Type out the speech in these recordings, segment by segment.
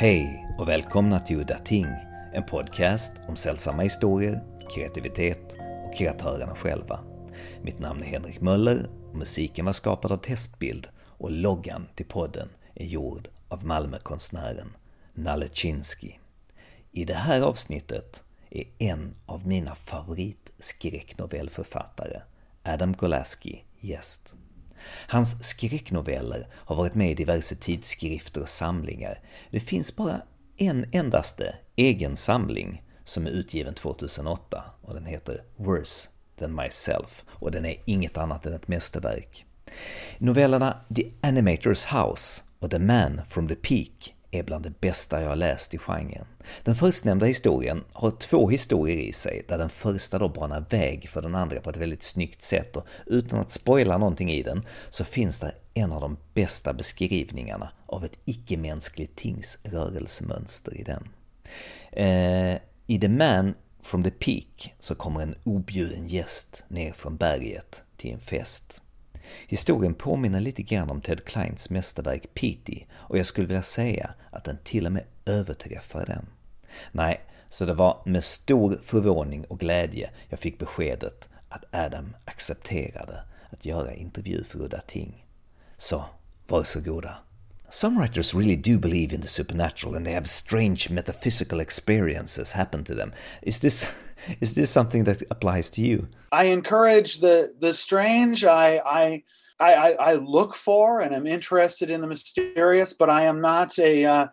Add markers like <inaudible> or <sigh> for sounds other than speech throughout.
Hej och välkomna till Udda Ting, en podcast om sällsamma historier, kreativitet och kreatörerna själva. Mitt namn är Henrik Möller musiken var skapad av Testbild och loggan till podden är gjord av Malmökonstnären Nalle Chinsky. I det här avsnittet är en av mina favoritskräcknovellförfattare, Adam Golaski, gäst. Hans skräcknoveller har varit med i diverse tidskrifter och samlingar. Det finns bara en endaste egen samling som är utgiven 2008 och den heter Worse than myself och den är inget annat än ett mästerverk. Novellerna The Animator's House och The Man from the Peak är bland det bästa jag har läst i genren. Den förstnämnda historien har två historier i sig, där den första då banar väg för den andra på ett väldigt snyggt sätt och utan att spoila någonting i den så finns där en av de bästa beskrivningarna av ett icke-mänskligt tings rörelsemönster i den. Eh, I The Man from the Peak så kommer en objuden gäst ner från berget till en fest. Historien påminner lite grann om Ted Kleins mästerverk ”Pity” och jag skulle vilja säga att den till och med överträffar den. Nej, så det var med stor förvåning och glädje jag fick beskedet att Adam accepterade att göra intervju för Udda Ting. Så, varsågoda. Some writers really do believe in the supernatural and they have strange metaphysical experiences happen to them. Is this <laughs> is this something that applies to you? I encourage the the strange. I I I, I look for and I'm interested in the mysterious, but I am not a uh,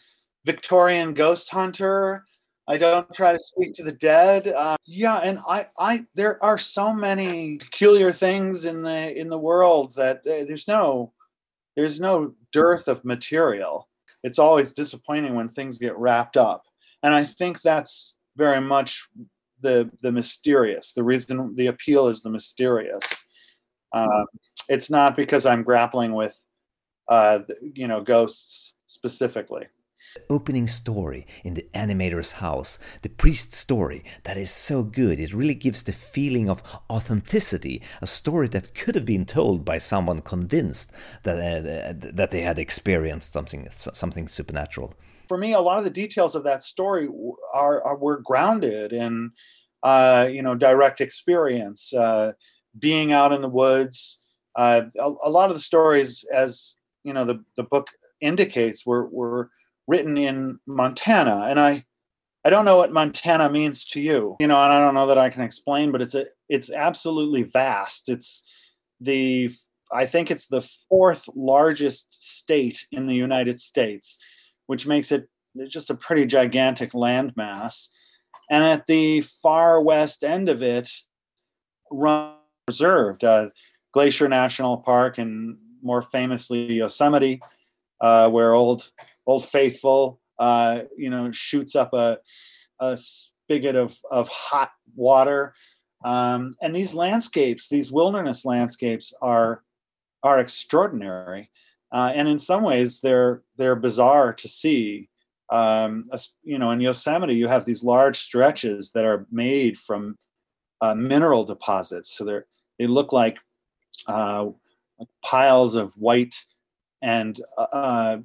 Victorian ghost hunter. I don't try to speak to the dead. Uh, yeah, and I, I, there are so many peculiar things in the in the world that uh, there's no, there's no dearth of material. It's always disappointing when things get wrapped up, and I think that's very much the the mysterious. The reason the appeal is the mysterious. Um, it's not because I'm grappling with, uh, you know, ghosts specifically opening story in the animator's house, the priest story, that is so good. It really gives the feeling of authenticity, a story that could have been told by someone convinced that uh, that they had experienced something something supernatural. For me, a lot of the details of that story are, are were grounded in uh, you know direct experience, uh, being out in the woods. Uh, a, a lot of the stories, as you know, the the book indicates, were were written in Montana, and I I don't know what Montana means to you, you know, and I don't know that I can explain, but it's a it's absolutely vast. It's the I think it's the fourth largest state in the United States, which makes it just a pretty gigantic landmass. And at the far west end of it, run reserved uh, Glacier National Park and more famously Yosemite, uh, where old Old Faithful, uh, you know, shoots up a, a spigot of, of hot water. Um, and these landscapes, these wilderness landscapes, are are extraordinary, uh, and in some ways they're they're bizarre to see. Um, you know, in Yosemite, you have these large stretches that are made from uh, mineral deposits, so they're they look like, uh, like piles of white and uh,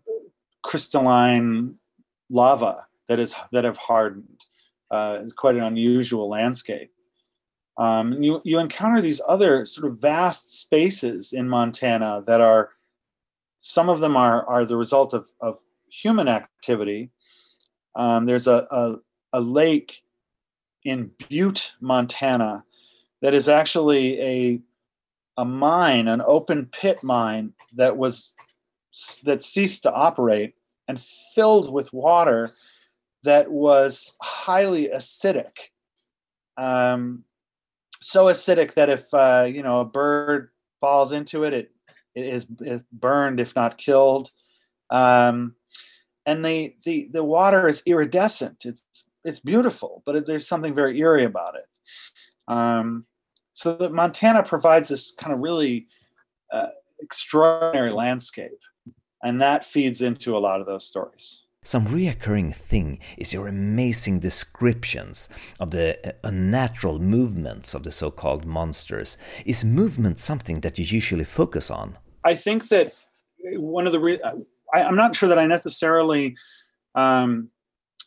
crystalline lava that is that have hardened. Uh, it's quite an unusual landscape. Um, you you encounter these other sort of vast spaces in Montana that are some of them are are the result of of human activity. Um, there's a, a a lake in Butte, Montana, that is actually a a mine, an open pit mine that was that ceased to operate and filled with water that was highly acidic. Um, so acidic that if uh, you know a bird falls into it, it, it is burned if not killed. Um, and the, the the water is iridescent. It's it's beautiful, but it, there's something very eerie about it. Um, so that Montana provides this kind of really uh, extraordinary landscape and that feeds into a lot of those stories. Some reoccurring thing is your amazing descriptions of the uh, unnatural movements of the so called monsters. Is movement something that you usually focus on? I think that one of the re- I, am not sure that I necessarily um,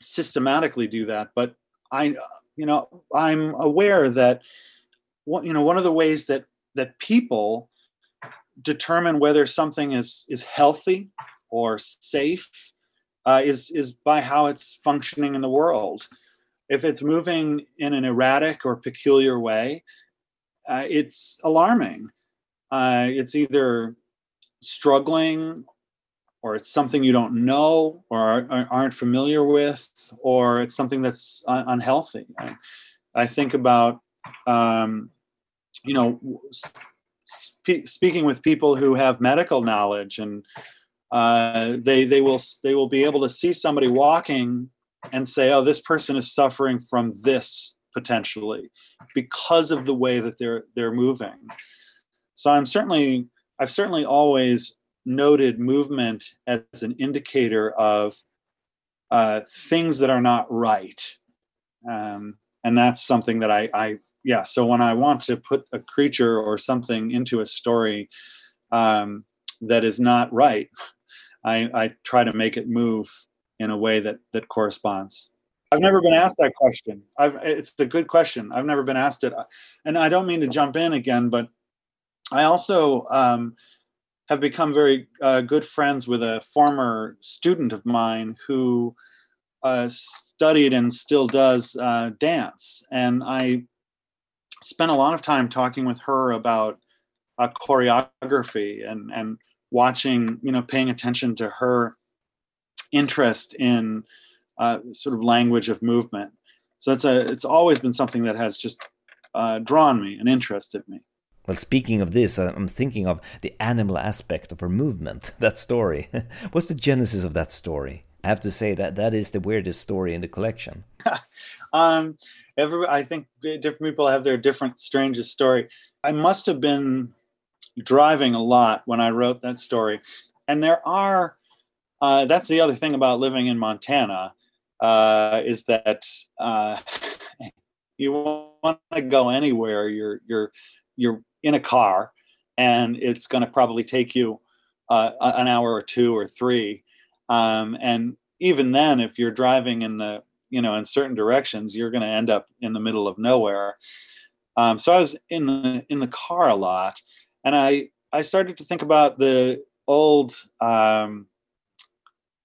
systematically do that, but I, you know, I'm aware that what you know one of the ways that that people determine whether something is is healthy or safe uh, is is by how it's functioning in the world. If it's moving in an erratic or peculiar way, uh, it's alarming. Uh, it's either struggling or it's something you don't know or aren't familiar with or it's something that's un- unhealthy I, I, think about um, you know sp- speaking with people who have medical knowledge and uh, they they will they will be able to see somebody walking and say oh this person is suffering from this potentially because of the way that they're they're moving. So i'm certainly i've certainly always noted movement as an indicator of uh, things that are not right. Um, and that's something that I, I yeah so when i want to put a creature or something into a story um, that is not right <laughs> I, I try to make it move in a way that that corresponds. I've never been asked that question. I've it's a good question. I've never been asked it. And i don't mean to jump in again but i also um, have become very uh, good friends with a former student of mine who uh, studied and still does uh, dance. And i spent a lot of time talking with her about uh, choreography and and watching, you know, paying attention to her interest in uh, sort of language of movement. So it's a it's always been something that has just uh, drawn me and interested me. Well, speaking of this, uh, I'm thinking of the animal aspect of her movement. <laughs> That story. <laughs> What's the genesis of that story? I have to say that that is the weirdest story in the collection. <laughs> um, every I think different people have their different strangest story. I must have been driving a lot when I wrote that story, and there are. Uh, that's the other thing about living in Montana uh, is that uh, <laughs> you want to go anywhere. You're you're you're in a car, and it's going to probably take you uh, an hour or two or three. Um, and even then, if you're driving in the you know in certain directions you're going to end up in the middle of nowhere. Um, so i was in the in the car a lot and i i started to think about the old um,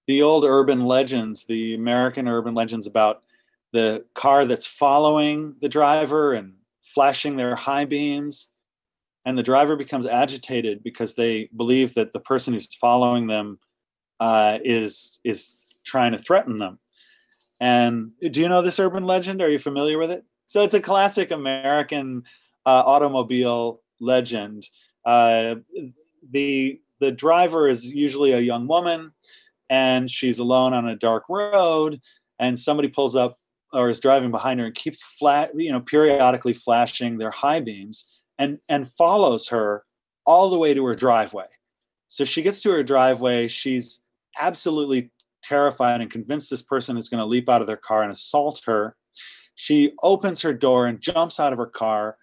the old urban legends the american urban legends about the car that's following the driver and flashing their high beams and the driver becomes agitated because they believe that the person who's following them uh, is is trying to threaten them and do you know this urban legend? Are you familiar with it? So it's a classic American uh, automobile legend. Uh, the the driver is usually a young woman, and she's alone on a dark road, and somebody pulls up or is driving behind her and keeps flat, you know, periodically flashing their high beams and and follows her all the way to her driveway. So she gets to her driveway. She's absolutely terrified and convinced this person is going to leap out of their car and assault her. She opens her door and jumps out of her car,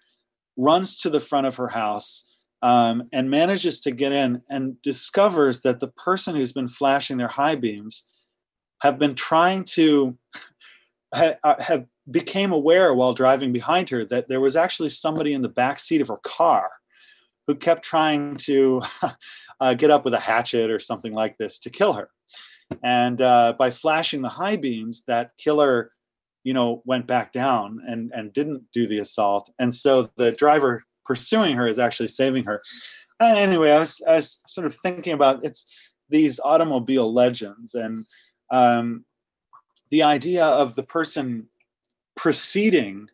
runs to the front of her house, um, and manages to get in and discovers that the person who's been flashing their high beams have been trying to <laughs> ha, uh, have became aware while driving behind her that there was actually somebody in the back seat of her car who kept trying to <laughs> uh, get up with a hatchet or something like this to kill her and uh, by flashing the high beams that killer you know went back down and and didn't do the assault. And so the driver pursuing her is actually saving her. And anyway I was, I was sort of thinking about it's these automobile legends and um, the idea of the person preceding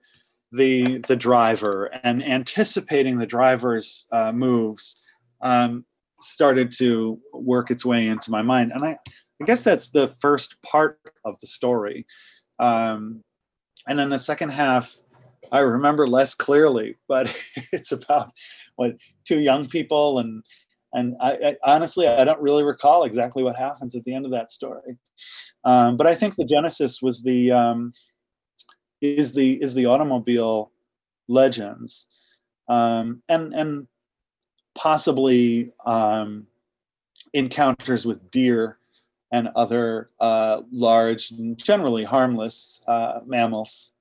the the driver and anticipating the driver's uh, moves um, started to work its way into my mind. And i I guess that's the first part of the story. Um, and then the second half, I remember less clearly, <laughs> but it's about what two young people and and I, I, honestly I don't really recall exactly what happens at the end of that story. Um, but I think the genesis was the um, is the is the automobile legends um, and and possibly um, encounters with deer and other uh, large and generally harmless uh, mammals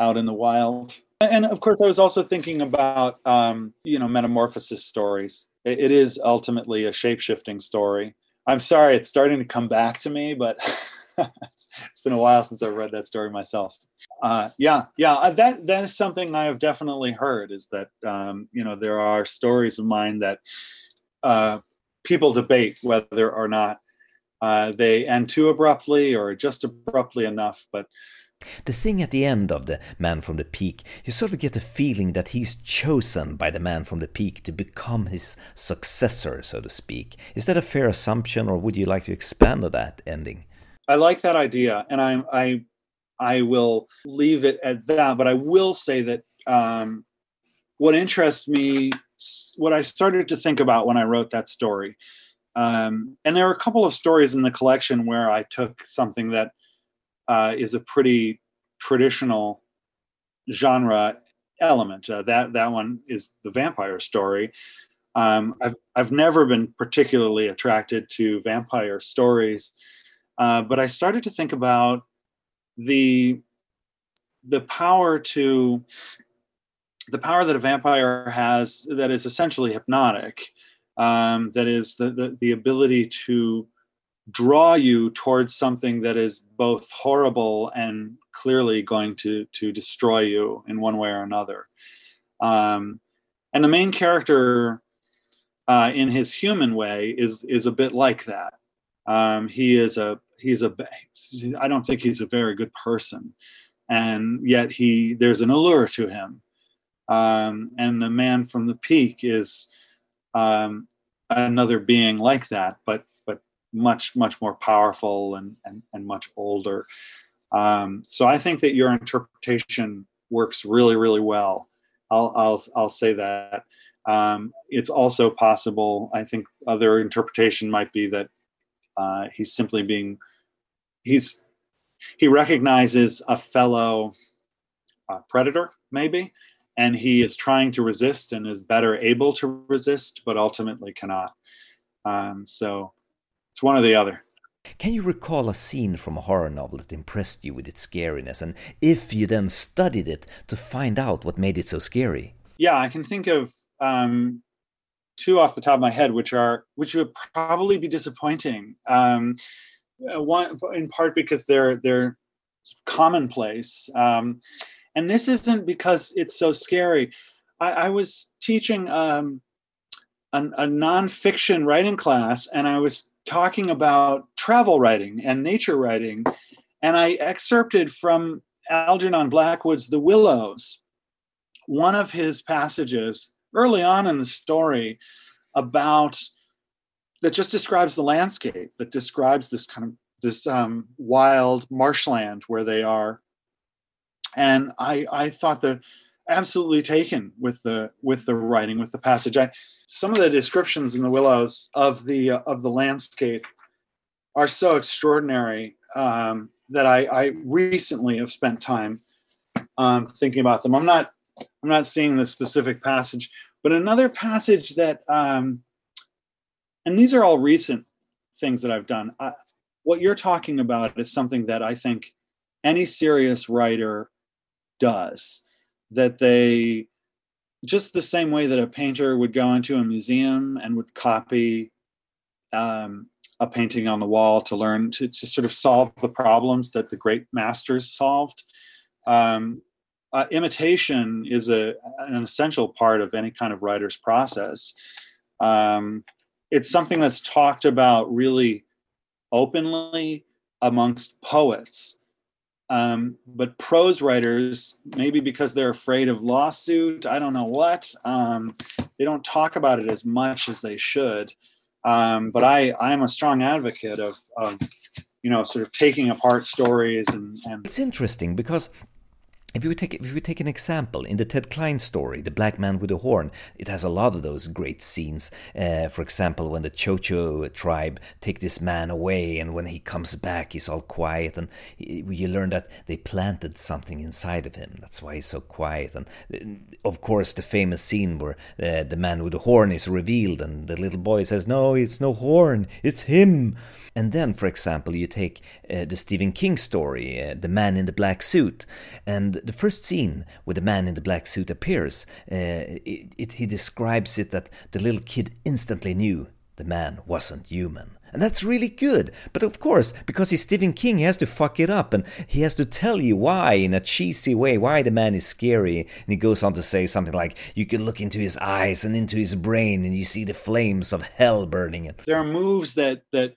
out in the wild. And of course, I was also thinking about um, you know metamorphosis stories. it, it is ultimately a shape shifting story. I'm sorry, it's starting to come back to me, but <laughs> it's been a while since I've read that story myself. Uh, yeah, yeah, uh, that that is something I have definitely heard. Is that um, you know there are stories of mine that uh, people debate whether or not uh, they end too abruptly or just abruptly enough, but the thing at the end of the Man from the Peak, you sort of get the feeling that he's chosen by the Man from the Peak to become his successor, so to speak. Is that a fair assumption, or would you like to expand on that ending? I like that idea, and I I I will leave it at that. But I will say that um, what interests me, what I started to think about when I wrote that story, um, and there are a couple of stories in the collection where I took something that uh, is a pretty traditional genre element. Uh, that that one is the vampire story. Um, I've I've never been particularly attracted to vampire stories, uh, but I started to think about the the power to the power that a vampire has that is essentially hypnotic. Um, that is the, the the ability to draw you towards something that is both horrible and clearly going to to destroy you in one way or another. Um, and the main character, uh, in his human way, is is a bit like that. Um, he is a he's a I don't think he's a very good person, and yet he there's an allure to him. Um, and the man from the peak is um, another being like that, but but much much more powerful and and, and much older. Um, so i think that your interpretation works really really well. I'll i'll, I'll say that. Um, it's also possible i think other interpretation might be that uh, he's simply being he's he recognizes a fellow uh, predator maybe and he is trying to resist and is better able to resist but ultimately cannot um, so it's one or the other. Can you recall a scene from a horror novel that impressed you with its scariness, and if you then studied it to find out what made it so scary? Yeah, I can think of um, two off the top of my head, which are which would probably be disappointing. Um, uh, one, in part because they're they're commonplace, um, and this isn't because it's so scary. I, I was teaching um, a, a nonfiction writing class, and I was talking about travel writing and nature writing. And I excerpted from Algernon Blackwood's The Willows, one of his passages early on in the story about that just describes the landscape, that describes this kind of this um, wild marshland where they are. And I, I thought that absolutely taken with the with the writing, with the passage. I, some of the descriptions in the willows of the uh, of the landscape are so extraordinary um, that I, I, recently have spent time um, thinking about them. I'm not I'm not seeing the specific passage, but another passage that um, and these are all recent things that I've done. I, what you're talking about is something that I think any serious writer does. That they just the same way that a painter would go into a museum and would copy um, a painting on the wall to learn to, to sort of solve the problems that the great masters solved. Um, uh, imitation is a, an essential part of any kind of writer's process. Um, it's something that's talked about really openly amongst poets. Um, but prose writers, maybe because they're afraid of lawsuit, I don't know what, um, they don't talk about it as much as they should. Um, but I, I'm a strong advocate of, of, you know, sort of taking apart stories and, and. It's interesting because if we take if we take an example in the Ted Klein story, the Black Man with a Horn, it has a lot of those great scenes. Uh, for example, when the Chocho tribe take this man away, and when he comes back, he's all quiet, and he, you learn that they planted something inside of him. That's why he's so quiet. And uh, of course, the famous scene where uh, the man with the horn is revealed, and the little boy says, "No, it's no horn, it's him." And then, for example, you take uh, the Stephen King story, uh, The Man in the Black Suit, and the first scene where the man in the black suit appears, uh, it, it, he describes it that the little kid instantly knew the man wasn't human. And that's really good. But of course, because he's Stephen King, he has to fuck it up and he has to tell you why in a cheesy way, why the man is scary. And he goes on to say something like, you can look into his eyes and into his brain and you see the flames of hell burning. There are moves that, that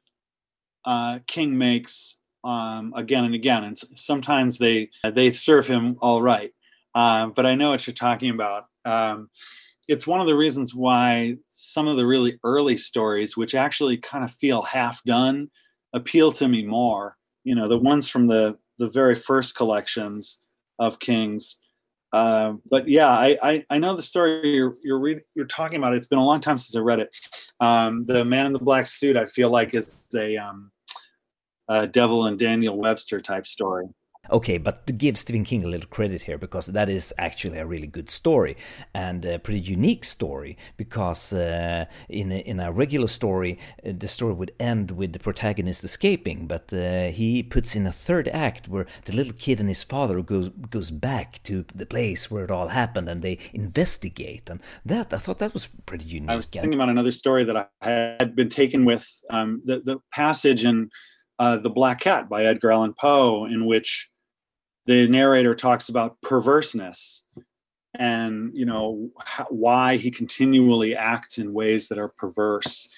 uh, King makes um, again and again, and sometimes they they serve him all right. Um, but I know what you're talking about. Um, it's one of the reasons why some of the really early stories, which actually kind of feel half done, appeal to me more. You know, the ones from the the very first collections of Kings. Uh, but yeah, I, I, I know the story you're you're read, you're talking about. It's been a long time since I read it. Um, the Man in the Black Suit, I feel like is a um, uh, Devil and Daniel Webster type story. Okay, but to give Stephen King a little credit here, because that is actually a really good story and a pretty unique story. Because uh, in a, in a regular story, uh, the story would end with the protagonist escaping, but uh, he puts in a third act where the little kid and his father goes goes back to the place where it all happened, and they investigate. And that I thought that was pretty unique. I was thinking about another story that I had been taken with um, the the passage in uh, The Black Cat by Edgar Allan Poe, in which the narrator talks about perverseness and you know how, why he continually acts in ways that are perverse.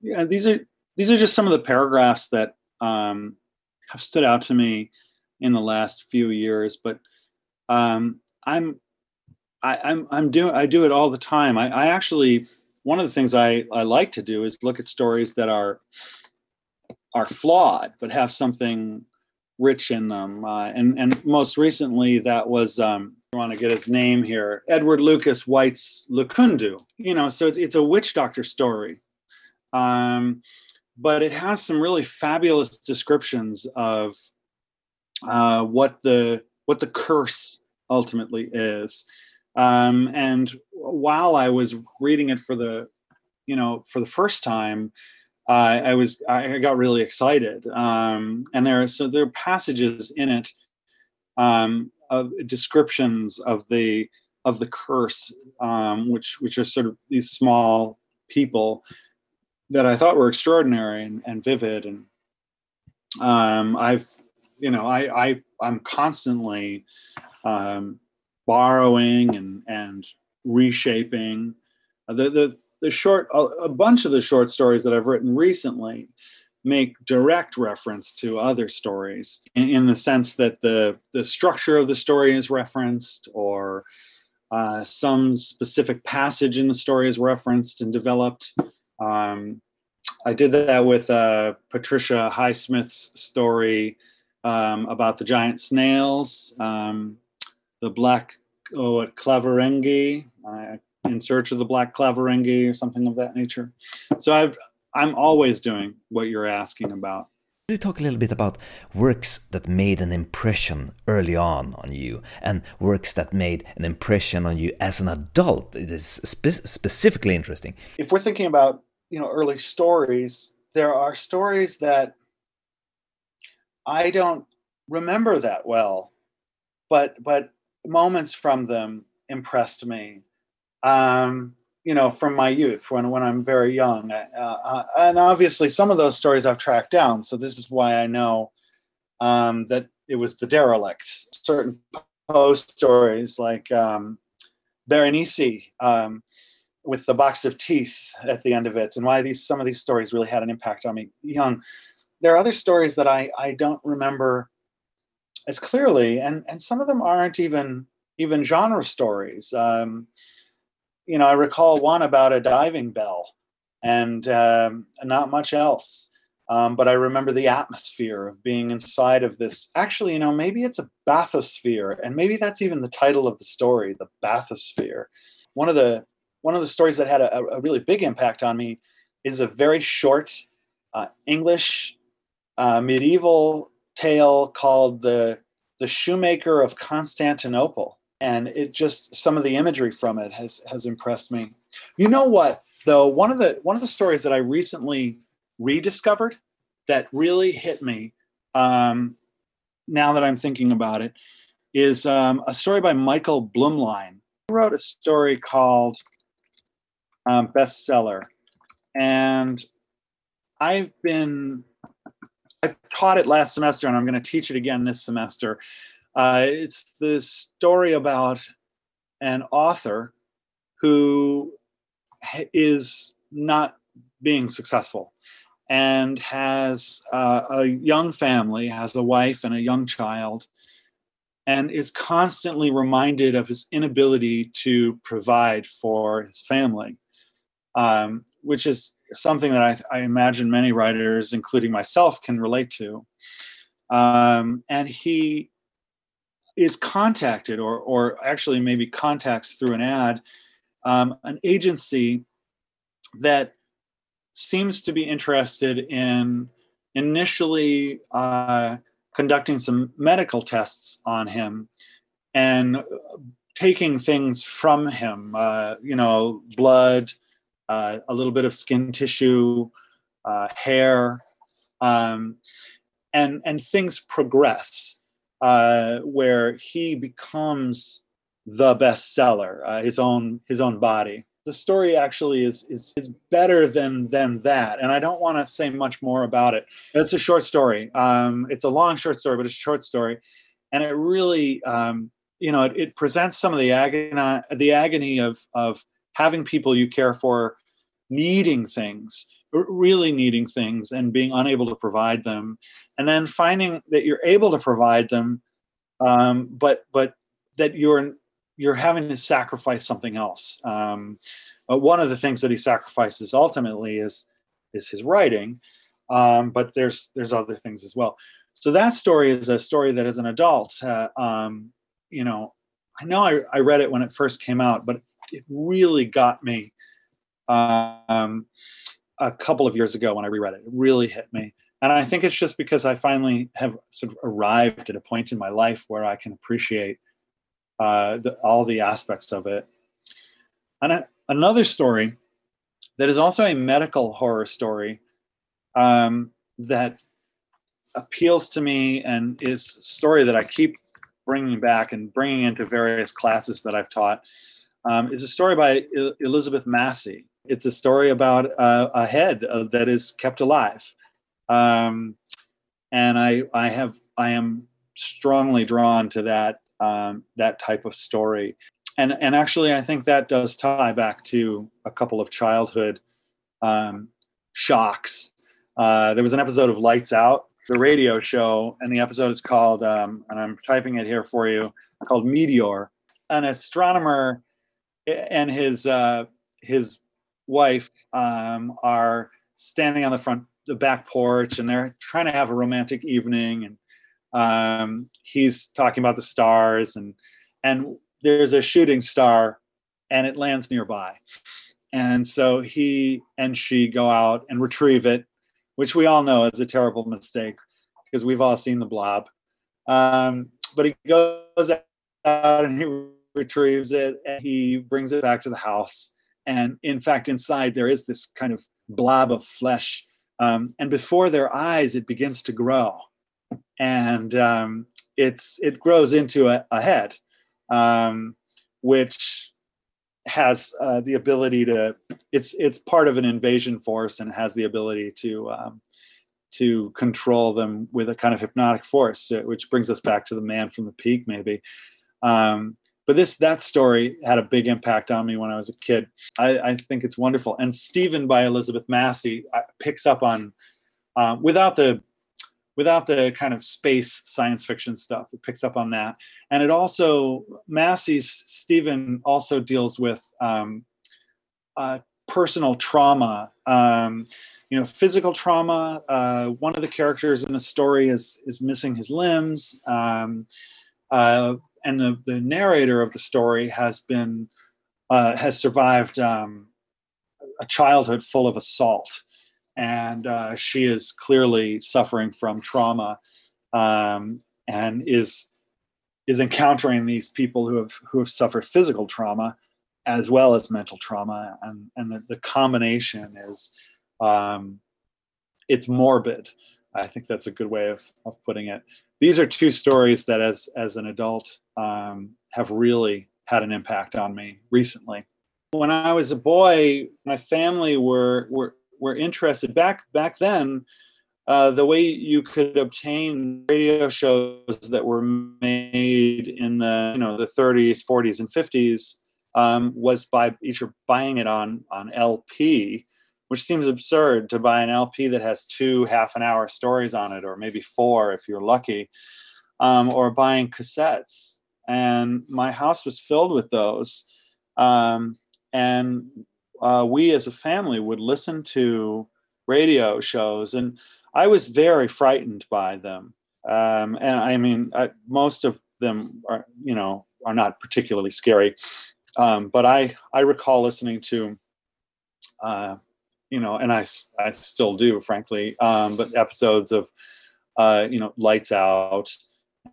Yeah, these are these are just some of the paragraphs that um, have stood out to me in the last few years. But um, I'm I, I'm I'm doing I do it all the time. I, I actually one of the things I, I like to do is look at stories that are are flawed but have something rich in them. Uh, and and most recently, that was um, I want to get his name here, Edward Lucas White's Lukundu. You know, so it's, it's a witch doctor story, um, but it has some really fabulous descriptions of uh, what the what the curse ultimately is. Um, and while I was reading it for the, you know, for the first time, I was I got really excited. Um, and there are so there are passages in it um, of descriptions of the of the curse, um, which which are sort of these small people that I thought were extraordinary and, and vivid. And um, I've you know I, I I'm constantly um, borrowing and and reshaping the the the short a, a bunch of the short stories that I've written recently make direct reference to other stories in, in, the sense that the the structure of the story is referenced or uh, some specific passage in the story is referenced and developed. Um, I did that with uh, Patricia Highsmith's story um, about the giant snails, um, the black oh, at Claveringi. I in search of the black Claveringi or something of that nature. So I've I'm always doing what you're asking about. Could you talk a little bit about works that made an impression early on on you and works that made an impression on you as an adult? It is spe- specifically interesting. If we're thinking about you know early stories, there are stories that I don't remember that well, but but moments from them impressed me um, you know, from my youth when when I'm very young. Uh, uh, and obviously, some of those stories I've tracked down. So this is why I know um, that it was the derelict. Certain Poe's stories like um, Berenice um, with the box of teeth at the end of it, and why these some of these stories really had an impact on me young. There are other stories that I I don't remember as clearly, and and some of them aren't even even genre stories. Um, you know, I recall one about a diving bell and um, not much else. Um, but I remember the atmosphere of being inside of this. Actually, you know, maybe it's a bathysphere, and maybe that's even the title of the story, the bathysphere. One of the one of the stories that had a, a really big impact on me is a very short uh, English uh, medieval tale called the the Shoemaker of Constantinople, and it just some of the imagery from it has has impressed me. You know what? Though one of the one of the stories that I recently rediscovered that really hit me um, now that I'm thinking about it is um, a story by Michael Blumlein. He wrote a story called um, Bestseller. And I've been, I taught it last semester and I'm going to teach it again this semester. Uh, it's the story about an author who is not being successful and has uh, a young family, has a wife and a young child, and is constantly reminded of his inability to provide for his family, um, which is something that I, I, imagine many writers, including myself, can relate to. Um, and he is contacted, or, or actually maybe contacts through an ad, um, an agency that seems to be interested in initially uh, conducting some medical tests on him and taking things from him, uh, you know, blood, uh, a little bit of skin tissue, uh, hair, um, and and things progress uh, where he becomes the bestseller, uh, his own his own body. The story actually is is is better than than that and i don't want to say much more about it. It's a short story. Um, it's a long short story but it's a short story. And it really um, you know it, it, presents some of the agony the agony of of having people you care for needing things really needing things and being unable to provide them and then finding that you're able to provide them um, but but that you're you're having to sacrifice something else. Um, one of the things that he sacrifices ultimately is is his writing, um, but there's there's other things as well. So that story is a story that as an adult, uh, um, you know, I know I, I read it when it first came out, but it really got me um, a couple of years ago when I reread it. It really hit me. And I think it's just because I finally have sort of arrived at a point in my life where I can appreciate uh, the, all the aspects of it. And a, another story that is also a medical horror story um, that appeals to me and is a story that I keep bringing back and bringing into various classes that I've taught. Um, is a story by Elizabeth Massie. It's a story about a head uh, that is kept alive, um, and I I have I am strongly drawn to that um, that type of story. And and actually, I think that does tie back to a couple of childhood um, shocks. Uh, there was an episode of Lights Out, the radio show, and the episode is called, um, and I'm typing it here for you, called Meteor. An astronomer and his uh, his wife um, are standing on the front the back porch and they're trying to have a romantic evening. And um, he's talking about the stars and and there's a shooting star and it lands nearby. And so he and she go out and retrieve it which we all know is a terrible mistake because we've all seen the blob. Um, but he goes out and he retrieves it and he brings it back to the house and in fact inside there is this kind of blob of flesh um, and before their eyes it begins to grow and um, it's it grows into a, a head, um, which has uh, the ability to it's it's part of an invasion force and has the ability to um, to control them with a kind of hypnotic force, uh, which brings us back to the man from the peak, maybe. Um, but this that story had a big impact on me when I was a kid. I, I think it's wonderful. And Stephen by Elizabeth Massie uh, picks up on uh, without the without the kind of space science fiction stuff. It picks up on that, and it also Massie's Stephen also deals with um, uh, personal trauma. Um, you know, physical trauma. Uh, one of the characters in the story is is missing his limbs, um, uh, and the the narrator of the story has been uh, has survived um, a childhood full of assault, and uh, she is clearly suffering from trauma, um, and is is encountering these people who have who have suffered physical trauma as well as mental trauma. And and the, the combination is um, it's morbid. I think that's a good way of, of putting it these are two stories that as as an adult um, have really had an impact on me recently. When i was a boy my family were were were interested back back then uh, the way you could obtain radio shows that were made in the you know the 30s 40s and 50s um, was by either buying it on on LP, which seems absurd to buy an LP that has two half an hour stories on it, or maybe four if you're lucky, um, or buying cassettes. And my house was filled with those, um, and uh, we as a family would listen to radio shows, and I was very frightened by them. Um, and I mean, I, most of them are, you know, are not particularly scary. Um, but I I recall listening to, uh, you know, and I I still do, frankly, um, but episodes of, uh, you know, Lights Out,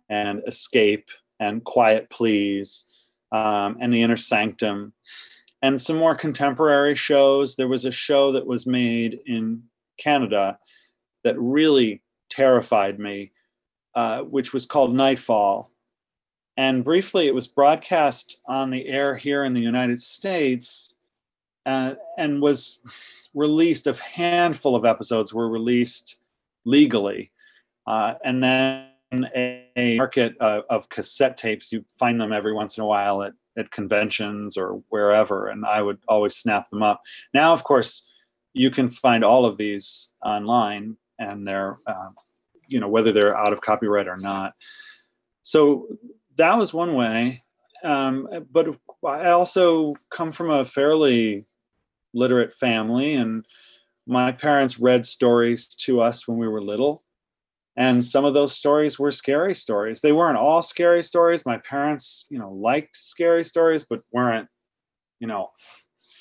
and Escape, and Quiet Please, um, and The Inner Sanctum, and some more contemporary shows. There was a show that was made in Canada that really terrified me, uh, which was called Nightfall and briefly, it was broadcast on the air here in the United States uh, and was released. A handful of episodes were released legally. Uh, and then a, a market uh, of cassette tapes, you find them every once in a while at, at conventions or wherever. And I would always snap them up. Now, of course, you can find all of these online and they're, uh, you know, whether they're out of copyright or not. So that was one way. Um, but I also come from a fairly literate family, and my parents read stories to us when we were little. And some of those stories were scary stories. They weren't all scary stories. My parents, you know, liked scary stories, but weren't, you know,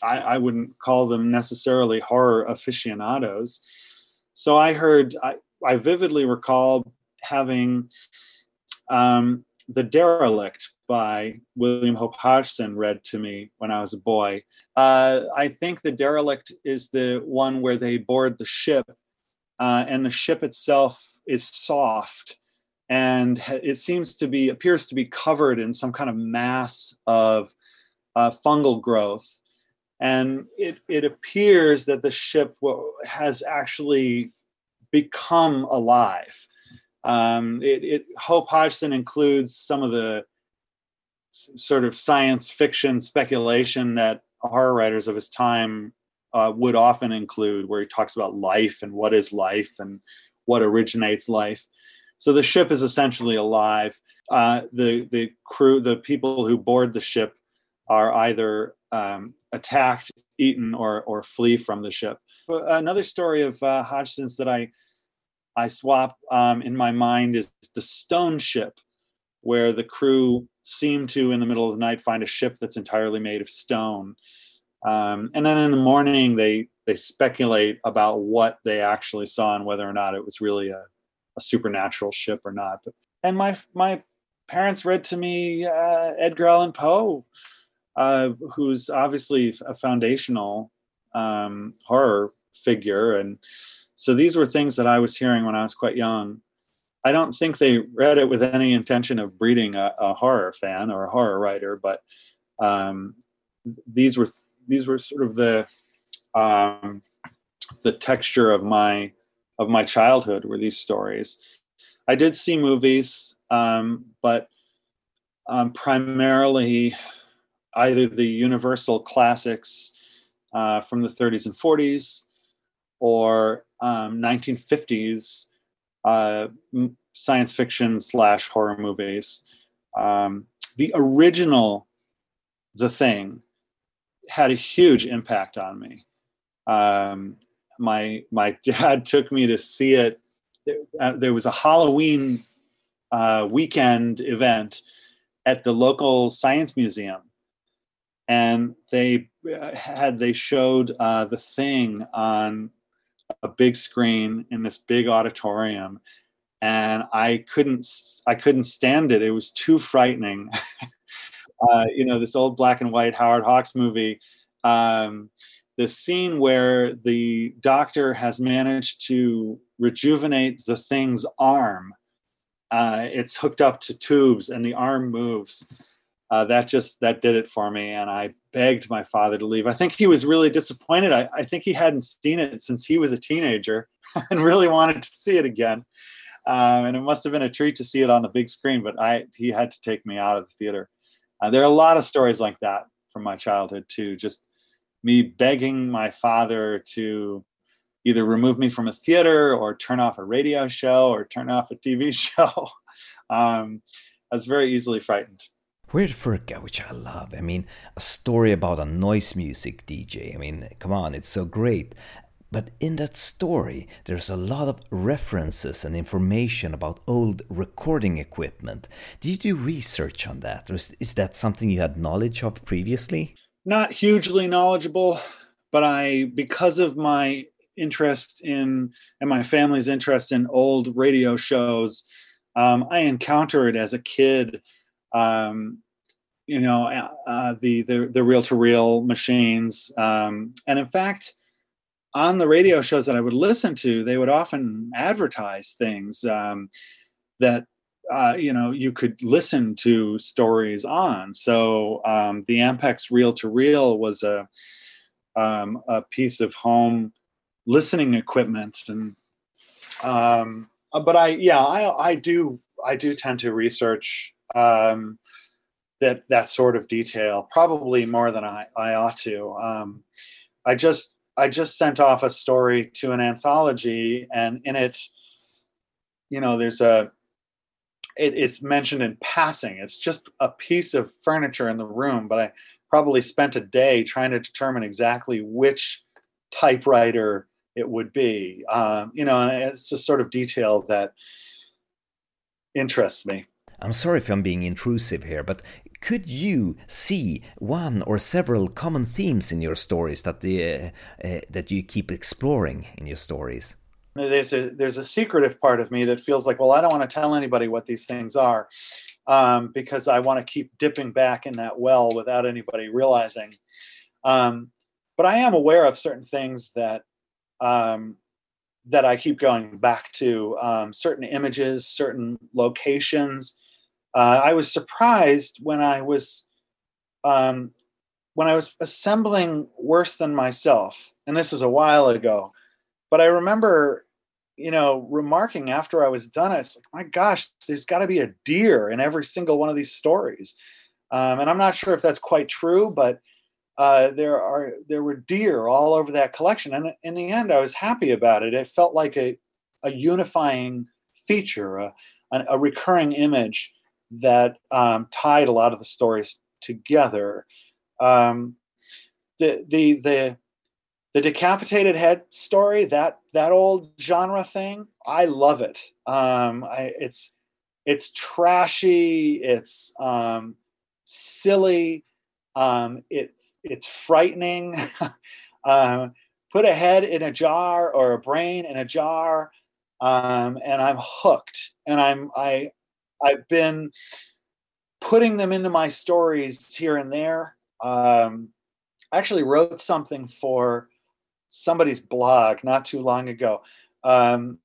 I, I wouldn't call them necessarily horror aficionados. So I heard, I, I vividly recall having um, the Derelict by William Hope Hodgson read to me when I was a boy. Uh, I think The Derelict is the one where they board the ship, uh, and the ship itself is soft and it seems to be appears to be covered in some kind of mass of uh, fungal growth and it, it appears that the ship has actually become alive um, it, it, Hope Hodgson includes some of the sort of science fiction speculation that horror writers of his time uh, would often include, where he talks about life and what is life and what originates life. So the ship is essentially alive. Uh, the the crew, the people who board the ship, are either um, attacked, eaten, or or flee from the ship. Another story of uh, Hodgson's that I I swap um, in my mind is the stone ship, where the crew seem to, in the middle of the night, find a ship that's entirely made of stone. Um, and then in the morning, they they speculate about what they actually saw and whether or not it was really a, a supernatural ship or not. But, and my my parents read to me uh, Edgar Allan Poe, uh, who's obviously a foundational um, horror figure and so these were things that I was hearing when I was quite young. I don't think they read it with any intention of breeding a, a horror fan or a horror writer, but um, these were these were sort of the um, the texture of my of my childhood were these stories. I did see movies, um, but um, primarily either the Universal classics uh, from the 30s and 40s or um, 1950s uh, science fiction slash horror movies. Um, the original The Thing had a huge impact on me. Um, my my <laughs> dad took me to see it. Uh, there was a Halloween uh, weekend event at the local science museum, and they uh, had they showed uh, the thing on a big screen in this big auditorium and i couldn't i couldn't stand it. It was too frightening. <laughs> Uh, you know this old black and white howard hawks movie um, the scene where the doctor has managed to rejuvenate the thing's arm uh, it's hooked up to tubes and the arm moves uh, that just that did it for me and i begged my father to leave. I think he was really disappointed. I, I think he hadn't seen it since he was a teenager <laughs> and really wanted to see it again. Um, and it must have been a treat to see it on the big screen but i he had to take me out of the theater. Uh, there are a lot of stories like that from my childhood too. Just me begging my father to either remove me from a theater or turn off a radio show or turn off a tv <laughs> show. Um, i was very easily frightened Weird Furka, which I love. I mean, a story about a noise music DJ. I mean, come on, it's so great. But in that story, there's a lot of references and information about old recording equipment. Did you do research on that, or is, is that something you had knowledge of previously? Not hugely knowledgeable, but I, because of my interest in and my family's interest in old radio shows, um, I encountered as a kid um, you know, uh, uh, the the the reel to reel machines, um, and in fact, on the radio shows that I would listen to, they would often advertise things um, that uh, you know you could listen to stories on. So um, the Ampex reel to reel was a um, a piece of home listening equipment, and um, uh, but I yeah I I do I do tend to research um, that that sort of detail, probably more than I, I ought to. Um, I just I just sent off a story to an anthology, and in it, you know, there's a it, it's mentioned in passing. It's just a piece of furniture in the room, but I probably spent a day trying to determine exactly which typewriter it would be. Um, you know, it's a sort of detail that interests me. I'm sorry if I'm being intrusive here, but could you see one or several common themes in your stories that the, uh, that you keep exploring in your stories? There's a there's a secretive part of me that feels like, well, I don't want to tell anybody what these things are, um, because I want to keep dipping back in that well without anybody realizing. Um, but I am aware of certain things that um, that I keep going back to, um, certain images, certain locations uh, I was surprised when I was um, when I was assembling Worse Than Myself, and this was a while ago, but I remember, you know, remarking after I was done, I was like, my gosh, there's got to be a deer in every single one of these stories, um, and I'm not sure if that's quite true, but uh, there are there were deer all over that collection, and in the end, I was happy about it. It felt like a a unifying feature, a, a recurring image that um, tied a lot of the stories together. Um, the the the the decapitated head story that that old genre thing i love it. Um I, it's it's trashy it's um silly um it it's frightening. <laughs> Um put a head in a jar or a brain in a jar um and i'm hooked. And i'm i I've been putting them into my stories here and there. Um, I actually wrote something for somebody's blog not too long ago. Um,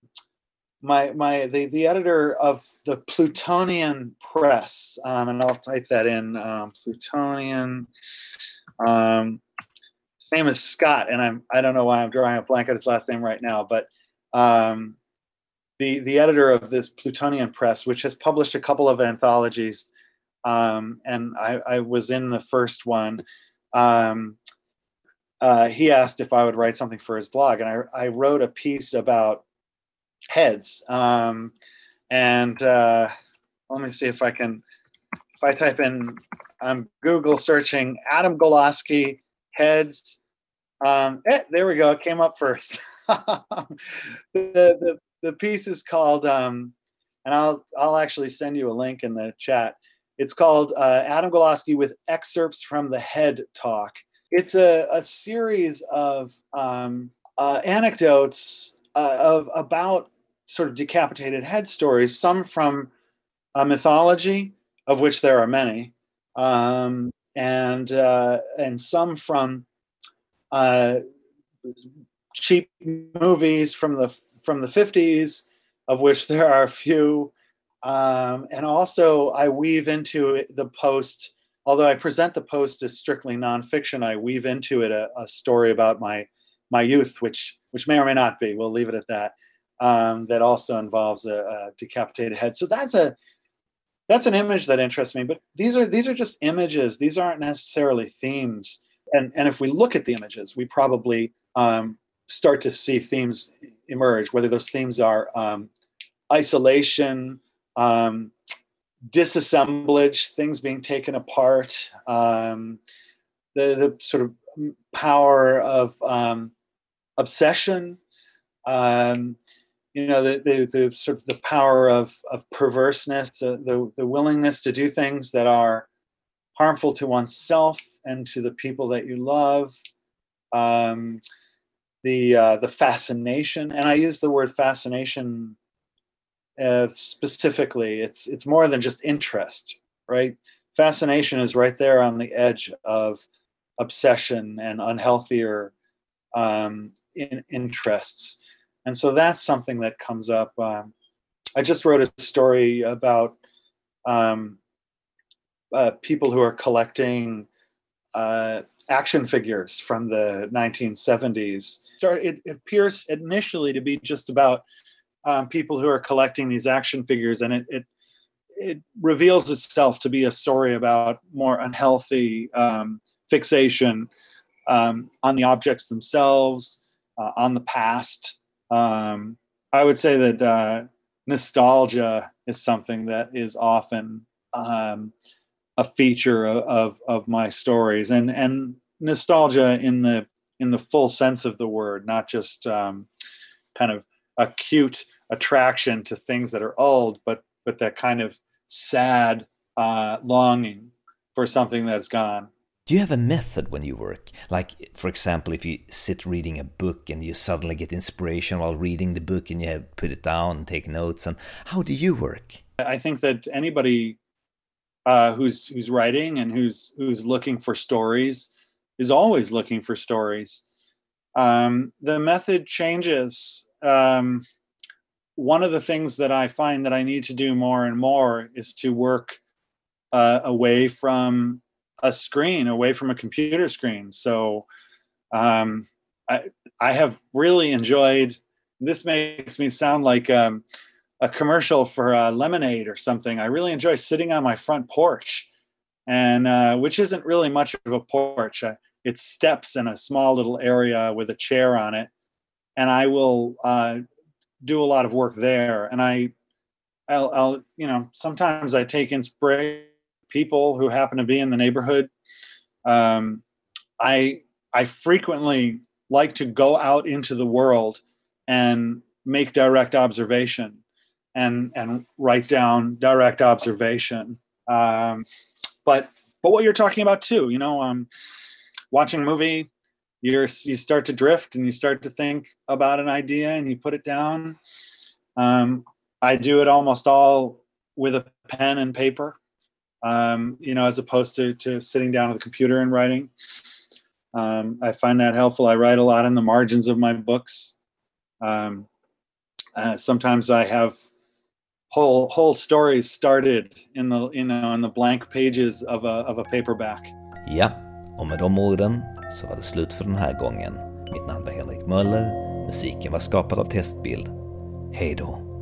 my my the, the editor of the Plutonian Press, um, and I'll type that in um, Plutonian. Um, his name Scott, and I'm I don't know why I'm drawing a blank at his last name right now, but um, the the editor of this Plutonian Press, which has published a couple of anthologies, um, and I, I, was in the first one. Um, uh, he asked if I would write something for his blog, and I, I wrote a piece about heads. Um, and uh, let me see if I can. If I type in, I'm Google searching Adam Golaski heads Um, eh, there we go. It came up first. <laughs> the, the the piece is called, um, and I'll I'll actually send you a link in the chat. It's called uh, Adam Golaski with excerpts from the Head Talk. It's a, a series of um, uh, anecdotes uh, of about sort of decapitated head stories, some from uh, mythology, of which there are many, um, and uh, and some from uh, cheap movies from the from the 50s, of which <laughs> there are a few. Um, and also, I weave into the post, although I present the post as strictly nonfiction, I weave into it a, a story about my my youth, which which may or may not be. We'll leave it at that. Um, that also involves a, a decapitated head. So that's a that's an image that interests me. But these are these are just images. These aren't necessarily themes. And and if we look at the images, we probably um, start to see themes emerge. Whether those themes are um, isolation, um, disassemblage, things being taken apart, um, the the sort of power of um, obsession, um, you know, the, the, the, sort of the power of, of perverseness, the, the, the willingness to do things that are harmful to oneself and to the people that you love. Um, the uh, the fascination, and I use the word fascination uh, specifically. It's it's more than just interest, right? Fascination is right there on the edge of obsession and unhealthier um, in, interests, and so that's something that comes up. Um, I just wrote a story about um, uh, people who are collecting uh, action figures from the 1970s. It, it appears initially to be just about um, people who are collecting these action figures, and it, it it reveals itself to be a story about more unhealthy um, fixation um, on the objects themselves, uh, on the past. Um, I would say that uh, nostalgia is something that is often um, a feature of, of, of my stories, and and nostalgia in the in the full sense of the word, not just um, kind of acute attraction to things that are old, but but that kind of sad uh, longing for something that's gone. Do you have a method when you work? Like, for example, if you sit reading a book and you suddenly get inspiration while reading the book and you put it down and take notes, and how do you work? I think that anybody uh, who's who's writing and who's who's looking for stories is always looking for stories. Um, the method changes. Um, one of the things that I find that I need to do more and more is to work uh, away from a screen, away from a computer screen. So um, I I have really enjoyed. This makes me sound like um, a commercial for uh, lemonade or something. I really enjoy sitting on my front porch, and uh, which isn't really much of a porch. Uh, it's steps in a small little area with a chair on it, and I will uh, do a lot of work there. And I, I'll, I'll, you know, sometimes I take inspiration people who happen to be in the neighborhood. Um, I I frequently like to go out into the world and make direct observation and and write down direct observation. Um, but but what you're talking about too, you know, um, watching a movie, you're you start to drift and you start to think about an idea and you put it down. Um, I do it almost all with a pen and paper, um, you know, as opposed to to sitting down at the computer and writing. Um, I find that helpful. I write a lot in the margins of my books. Um, uh, sometimes I have whole whole stories started in the you uh, know in the blank pages of a of a paperback. Ja, och med de orden så var det slut för den här gången. Mitt namn var Henrik Möller, musiken var skapad av Testbild. Hej då!